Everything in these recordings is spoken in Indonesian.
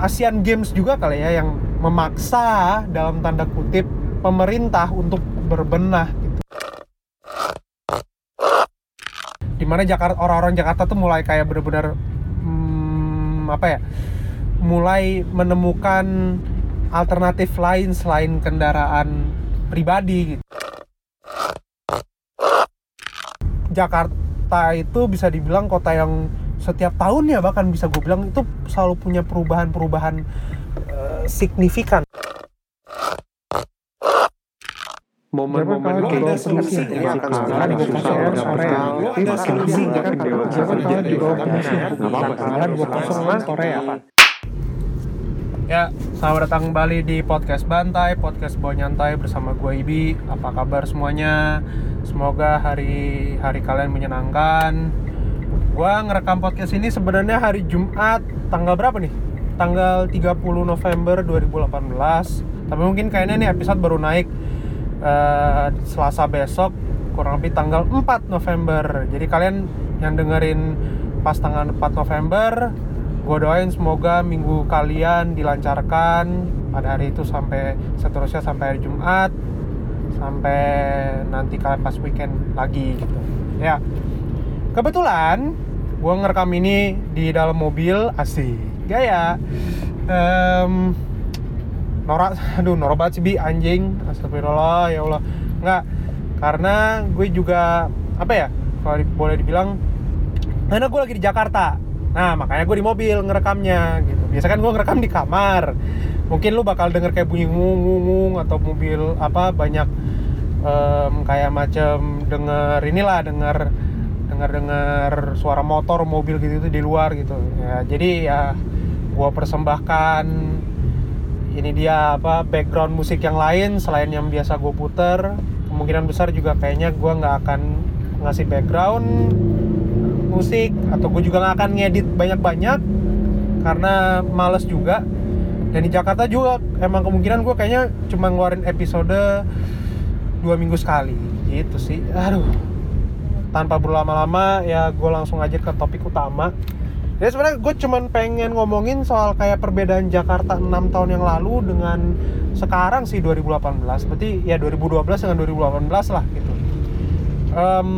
Asian Games juga kali ya yang memaksa dalam tanda kutip pemerintah untuk berbenah gitu. Di mana Jakarta orang-orang Jakarta tuh mulai kayak bener-bener hmm, apa ya? Mulai menemukan alternatif lain selain kendaraan pribadi gitu. Jakarta itu bisa dibilang kota yang setiap tahun ya bahkan bisa gue bilang itu selalu punya perubahan-perubahan uh, signifikan. momen-momen yang akan Sekarang susah nggak? nggak apa-apa Korea. Ya, selamat datang kembali di podcast Bantai, podcast Bawa Nyantai bersama gue Ibi. Apa kabar semuanya? Semoga hari hari kalian menyenangkan. Gua ngerekam podcast ini sebenarnya hari Jumat tanggal berapa nih? Tanggal 30 November 2018. Tapi mungkin kayaknya nih episode baru naik eh, Selasa besok kurang lebih tanggal 4 November. Jadi kalian yang dengerin pas tanggal 4 November gue doain semoga minggu kalian dilancarkan pada hari itu sampai seterusnya sampai hari Jumat sampai nanti kalian pas weekend lagi gitu ya kebetulan gue ngerekam ini di dalam mobil asik. Gaya Em, norak aduh norak banget sih bi anjing. Astagfirullah ya Allah. Nggak karena gue juga apa ya kalau boleh dibilang karena gue lagi di Jakarta. Nah makanya gue di mobil ngerekamnya gitu. Biasa kan gue ngerekam di kamar. Mungkin lu bakal denger kayak bunyi ngung ngung atau mobil apa banyak em, kayak macam denger inilah denger denger suara motor mobil gitu, di luar gitu. Ya jadi ya gue persembahkan ini dia apa background musik yang lain selain yang biasa gue puter. Kemungkinan besar juga kayaknya gue nggak akan ngasih background musik atau gue juga nggak akan ngedit banyak-banyak karena males juga. Dan di Jakarta juga emang kemungkinan gue kayaknya cuma ngeluarin episode dua minggu sekali. Gitu sih. Aduh tanpa berlama-lama ya gue langsung aja ke topik utama. Jadi sebenarnya gue cuman pengen ngomongin soal kayak perbedaan Jakarta 6 tahun yang lalu dengan sekarang sih 2018 berarti ya 2012 dengan 2018 lah gitu. Em,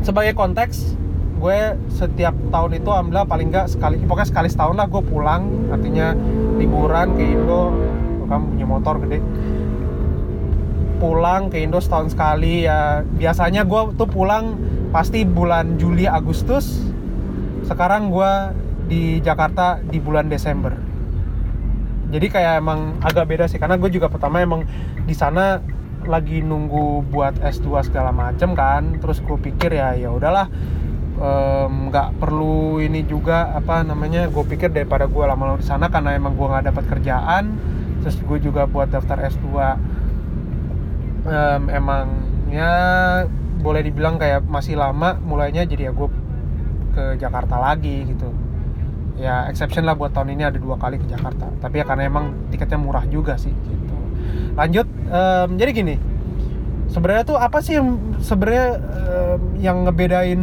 sebagai konteks gue setiap tahun itu alhamdulillah paling nggak sekali pokoknya sekali setahun lah gue pulang. Artinya liburan ke Indo kamu punya motor gede pulang ke Indo setahun sekali ya. Biasanya gue tuh pulang pasti bulan Juli Agustus. Sekarang gue di Jakarta di bulan Desember. Jadi kayak emang agak beda sih karena gue juga pertama emang di sana lagi nunggu buat S2 segala macem kan. Terus gue pikir ya ya udahlah nggak perlu ini juga apa namanya gue pikir daripada gue lama-lama di sana karena emang gue nggak dapat kerjaan. Terus gue juga buat daftar S2 em, emang ya boleh dibilang kayak masih lama mulainya jadi ya gue ke Jakarta lagi gitu. Ya exception lah buat tahun ini ada dua kali ke Jakarta. Tapi ya karena emang tiketnya murah juga sih gitu. Lanjut em, jadi gini. Sebenarnya tuh apa sih yang sebenarnya em, yang ngebedain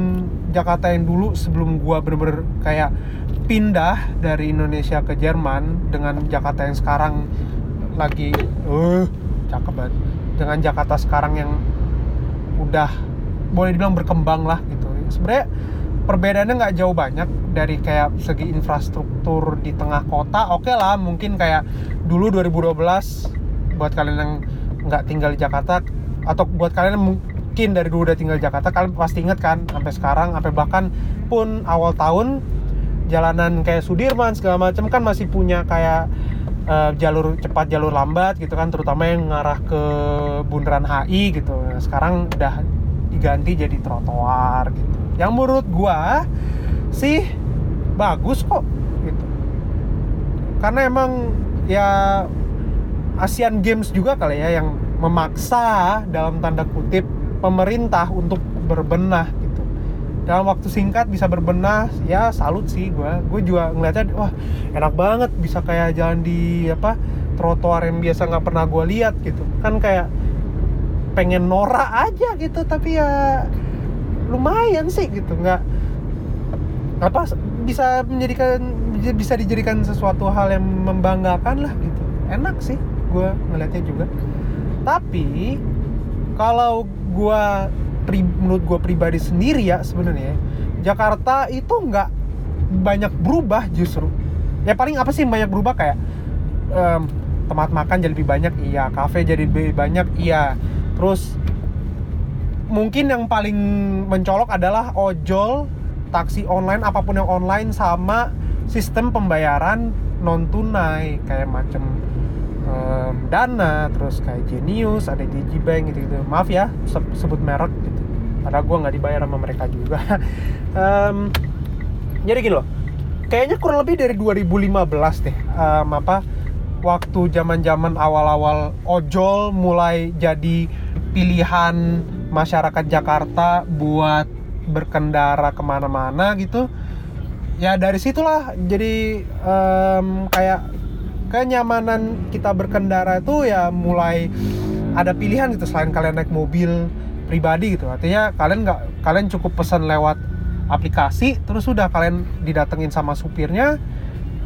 Jakarta yang dulu sebelum gua bener-bener kayak pindah dari Indonesia ke Jerman dengan Jakarta yang sekarang lagi eh cakep banget dengan Jakarta sekarang yang udah boleh dibilang berkembang lah gitu. Sebenarnya perbedaannya nggak jauh banyak dari kayak segi infrastruktur di tengah kota oke lah mungkin kayak dulu 2012 buat kalian yang nggak tinggal di Jakarta atau buat kalian yang mungkin dari dulu udah tinggal di Jakarta kalian pasti inget kan sampai sekarang sampai bahkan pun awal tahun jalanan kayak Sudirman segala macam kan masih punya kayak eh, jalur cepat jalur lambat gitu kan terutama yang ngarah ke bundaran HI gitu. Sekarang udah diganti jadi trotoar gitu. Yang menurut gua sih bagus kok gitu. Karena emang ya Asian Games juga kali ya yang memaksa dalam tanda kutip pemerintah untuk berbenah gitu dalam waktu singkat bisa berbenah ya salut sih gua. Gue juga ngeliatnya wah enak banget bisa kayak jalan di apa trotoar yang biasa nggak pernah gua lihat gitu. Kan kayak pengen norak aja gitu tapi ya lumayan sih gitu. Nggak apa bisa menjadikan bisa dijadikan sesuatu hal yang membanggakan lah gitu. Enak sih gue ngelihatnya juga. Tapi kalau gue pri, menurut gue pribadi sendiri ya sebenarnya Jakarta itu nggak banyak berubah justru. Ya paling apa sih banyak berubah? Kayak em, tempat makan jadi lebih banyak iya. Kafe jadi lebih banyak iya. Terus mungkin yang paling mencolok adalah ojol taksi online apa pun yang online sama sistem pembayaran non tunai kayak macam dana terus kayak Genius ada Digibank gitu gitu maaf ya se- sebut merek gitu padahal gue nggak dibayar sama mereka juga. Em, jadi gini loh kayaknya kurang lebih dari 2015 deh em, apa waktu zaman-zaman awal-awal ojol mulai jadi pilihan masyarakat Jakarta buat berkendara ke mana-mana gitu. Ya dari situlah jadi em, kayak kenyamanan kita berkendara itu ya mulai ada pilihan gitu selain kalian naik mobil pribadi gitu. Artinya kalian nggak kalian cukup pesan lewat aplikasi terus sudah kalian didatengin sama supirnya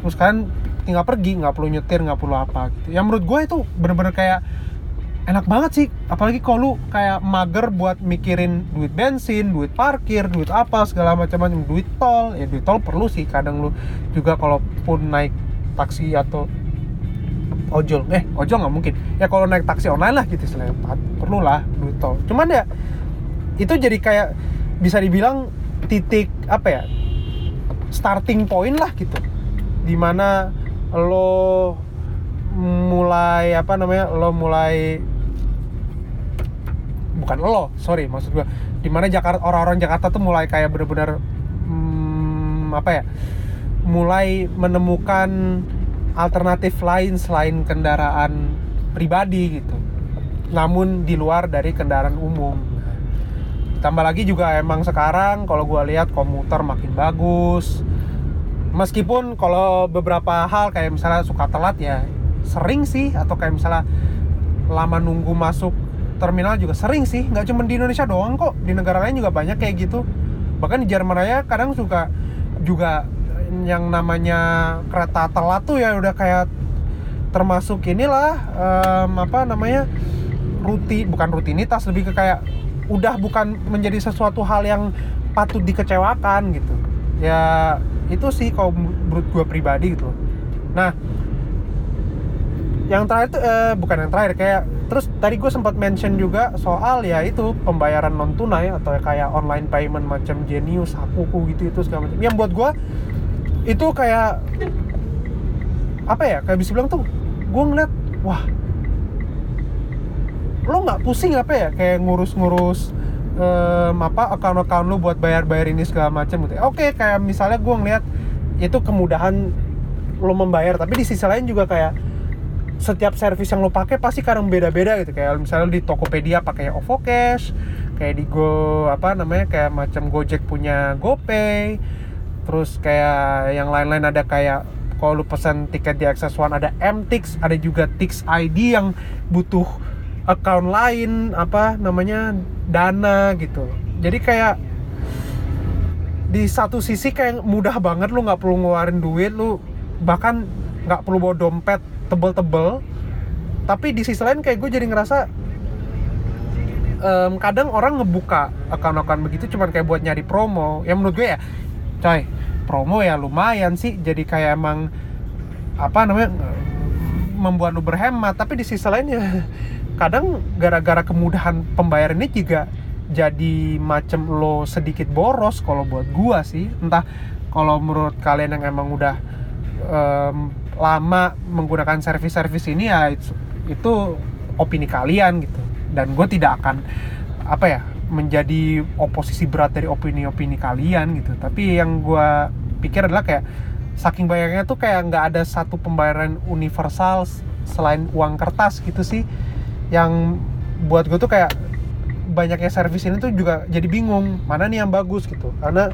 terus kalian tinggal pergi nggak perlu nyetir nggak perlu apa gitu. Ya menurut gue itu bener-bener kayak enak banget sih. Apalagi kalau lu kayak mager buat mikirin duit bensin duit parkir duit apa segala macam macam duit tol ya duit tol perlu sih. Kadang lu juga kalaupun naik taksi atau ojol. Eh ojol nggak mungkin. Ya kalau naik taksi online lah gitu selain perlu lah duit tol. Cuman ya itu jadi kayak bisa dibilang titik apa ya starting point lah gitu. Di mana lo mulai apa namanya lo mulai bukan lo sorry maksud gua. Di mana Jakarta orang-orang Jakarta tuh mulai kayak bener-bener hmm, apa ya mulai menemukan alternatif lain selain kendaraan pribadi gitu. Namun di luar dari kendaraan umum. Tambah lagi juga emang sekarang kalau gua lihat komuter makin bagus. Meskipun kalau beberapa hal kayak misalnya suka telat ya sering sih atau kayak misalnya lama nunggu masuk terminal juga sering sih. Nggak cuma di Indonesia doang kok di negara lain juga banyak kayak gitu. Bahkan di Jerman aja kadang suka juga yang namanya kereta telat tuh ya udah kayak termasuk inilah em, apa namanya rutin bukan rutinitas lebih ke kayak udah bukan menjadi sesuatu hal yang patut dikecewakan gitu. Ya itu sih kalau menurut gue pribadi gitu. Nah yang terakhir tuh eh, bukan yang terakhir kayak terus tadi gue sempat mention juga soal ya itu pembayaran non tunai atau kayak online payment macam Genius, Akuku gitu itu segala macam. Yang buat gue itu kayak apa ya kayak bisa bilang tuh gue ngeliat wah lo nggak pusing apa ya kayak ngurus-ngurus em, apa account-account lu buat bayar-bayar ini segala macam gitu. Oke, kayak misalnya gue ngeliat itu kemudahan lo membayar, tapi di sisi lain juga kayak setiap service yang lo pakai pasti kadang beda-beda gitu. Kayak misalnya di Tokopedia pakai OVO Cash, kayak di Go apa namanya kayak macam Gojek punya GoPay. Terus kayak yang lain-lain ada kayak kalau lu pesan tiket di Access One ada MTix, ada juga Tix ID yang butuh account lain apa namanya dana gitu. Jadi kayak di satu sisi kayak mudah banget lu nggak perlu ngeluarin duit lu bahkan nggak perlu bawa dompet tebel-tebel. Tapi di sisi lain kayak gue jadi ngerasa em, kadang orang ngebuka account-account begitu cuman kayak buat nyari promo. Yang menurut gue ya coy promo ya lumayan sih. Jadi kayak emang apa namanya membuat lu berhemat. Tapi di sisi lain ya kadang gara-gara kemudahan pembayaran ini juga jadi macem lo sedikit boros kalau buat gua sih. Entah kalau menurut kalian yang emang udah em, lama menggunakan servis-servis ini ya itu opini kalian gitu. Dan gue tidak akan apa ya menjadi oposisi berat dari opini-opini kalian gitu. Tapi yang gua pikir adalah kayak saking banyaknya tuh kayak nggak ada satu pembayaran universal selain uang kertas gitu sih. Yang buat gue tuh kayak banyaknya servis ini tuh juga jadi bingung mana nih yang bagus gitu. Karena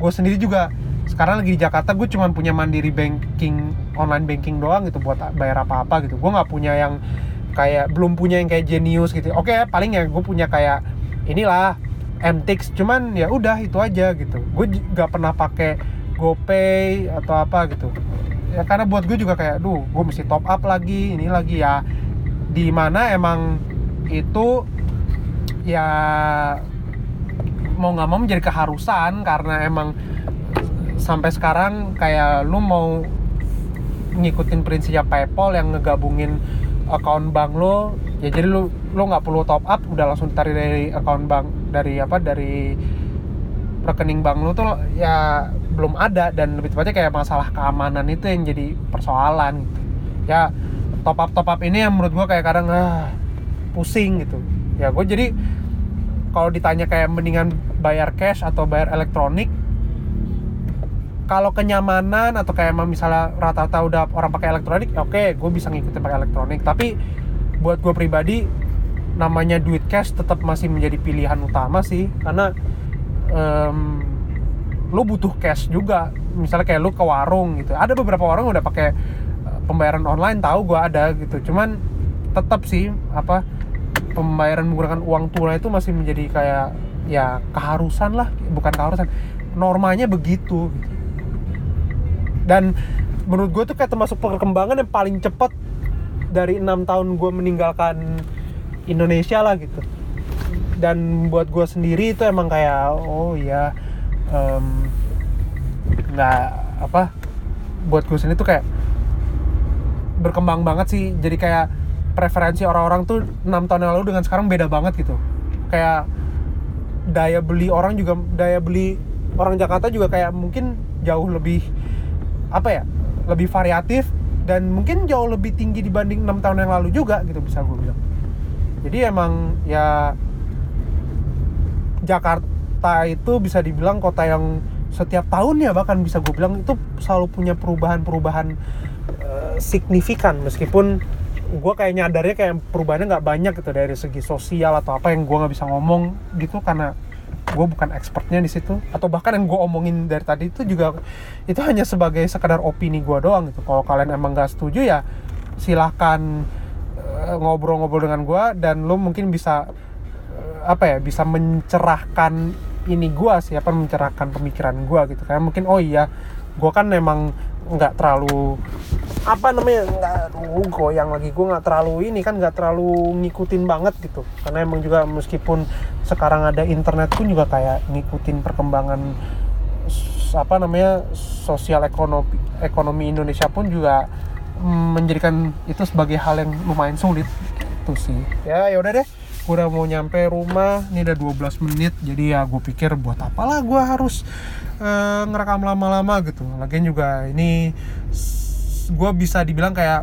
gue sendiri juga sekarang lagi di Jakarta gue cuma punya mandiri banking online banking doang gitu buat bayar apa apa gitu. Gue nggak punya yang kayak belum punya yang kayak Genius gitu. Oke paling ya gue punya kayak inilah MTix cuman ya udah itu aja gitu. Gue nggak pernah pakai GoPay atau apa gitu. Ya karena buat gue juga kayak duh gue mesti top up lagi ini lagi ya. Di mana emang itu ya mau nggak mau menjadi keharusan karena emang sampai sekarang kayak lu mau ngikutin prinsipnya PayPal yang ngegabungin account bank lo ya jadi lu lu nggak perlu top up udah langsung ditarik dari account bank dari apa dari rekening bank lu tuh ya belum ada. Dan lebih tepatnya kayak masalah keamanan itu yang jadi persoalan gitu. Ya top up top up ini yang menurut gua kayak kadang ah, pusing gitu. Ya gue jadi kalau ditanya kayak mendingan bayar cash atau bayar elektronik kalau kenyamanan atau kayak emang misalnya rata-rata udah orang pakai elektronik ya oke gue bisa ngikutin pakai elektronik. Tapi buat gue pribadi namanya duit cash tetap masih menjadi pilihan utama sih. Karena em, lu butuh cash juga. Misalnya kayak lu ke warung gitu. Ada beberapa warung udah pakai eh, pembayaran online tahu gue ada gitu. Cuman tetap sih apa pembayaran menggunakan uang tunai itu masih menjadi kayak ya keharusan lah. Bukan keharusan. Normanya begitu. Gitu. dan menurut gue tuh kayak termasuk perkembangan yang paling cepat dari enam tahun gue meninggalkan Indonesia lah gitu. Dan buat gue sendiri itu emang kayak oh ya em, nggak apa buat gue sendiri tuh kayak berkembang banget sih. Jadi kayak preferensi orang-orang tuh enam tahun yang lalu dengan sekarang beda banget gitu. Kayak daya beli orang juga daya beli orang Jakarta juga kayak mungkin jauh lebih apa ya lebih variatif dan mungkin jauh lebih tinggi dibanding enam tahun yang lalu juga gitu bisa gue bilang. Jadi emang ya Jakarta itu bisa dibilang kota yang setiap tahun ya bahkan bisa gue bilang itu selalu punya perubahan-perubahan eh, signifikan. Meskipun gue kayak nyadarnya kayak perubahannya nggak banyak gitu dari segi sosial atau apa yang gue nggak bisa ngomong gitu karena gue bukan expertnya di situ. Atau bahkan yang gue omongin dari tadi itu juga itu hanya sebagai sekadar opini gue doang gitu. Kalau kalian emang nggak setuju ya silahkan eh, ngobrol-ngobrol dengan gue dan lo mungkin bisa eh, apa ya bisa mencerahkan ini gue sih apa mencerahkan pemikiran gue gitu. Kayak mungkin oh iya gue kan memang nggak terlalu apa namanya nggak uh, goyang lagi. Gue nggak terlalu ini kan nggak terlalu ngikutin banget gitu. Karena emang juga meskipun sekarang ada internet pun juga kayak ngikutin perkembangan apa namanya sosial ekonomi ekonomi Indonesia pun juga mm, menjadikan itu sebagai hal yang lumayan sulit gitu sih. Ya ya udah deh. Gue udah mau nyampe rumah ini udah 12 menit. Jadi ya gue pikir buat apalah gue harus eh, ngerekam lama-lama gitu. Lagian juga ini gue bisa dibilang kayak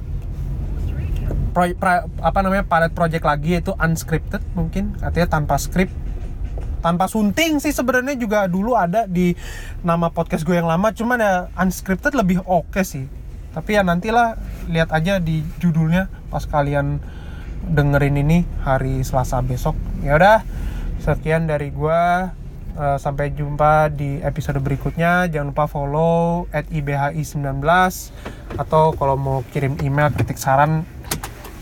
pro- pra- apa namanya pilot project lagi yaitu unscripted mungkin artinya tanpa skrip tanpa sunting sih sebenarnya juga dulu ada di nama podcast gue yang lama cuman ya unscripted lebih oke sih. Tapi ya nantilah lihat aja di judulnya pas kalian dengerin ini hari Selasa besok. Ya udah sekian dari gua Eh, sampai jumpa di episode berikutnya. Jangan lupa follow at ibhi19 atau kalau mau kirim email kritik saran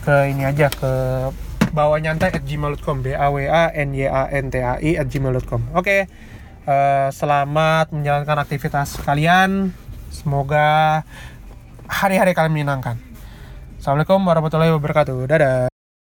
ke ini aja ke bawa nyantai at gmail.com b a w a n y a n t a i at gmail.com oke eh, selamat menjalankan aktivitas kalian. Semoga hari-hari kalian menyenangkan. Assalamualaikum warahmatullahi wabarakatuh. Dadah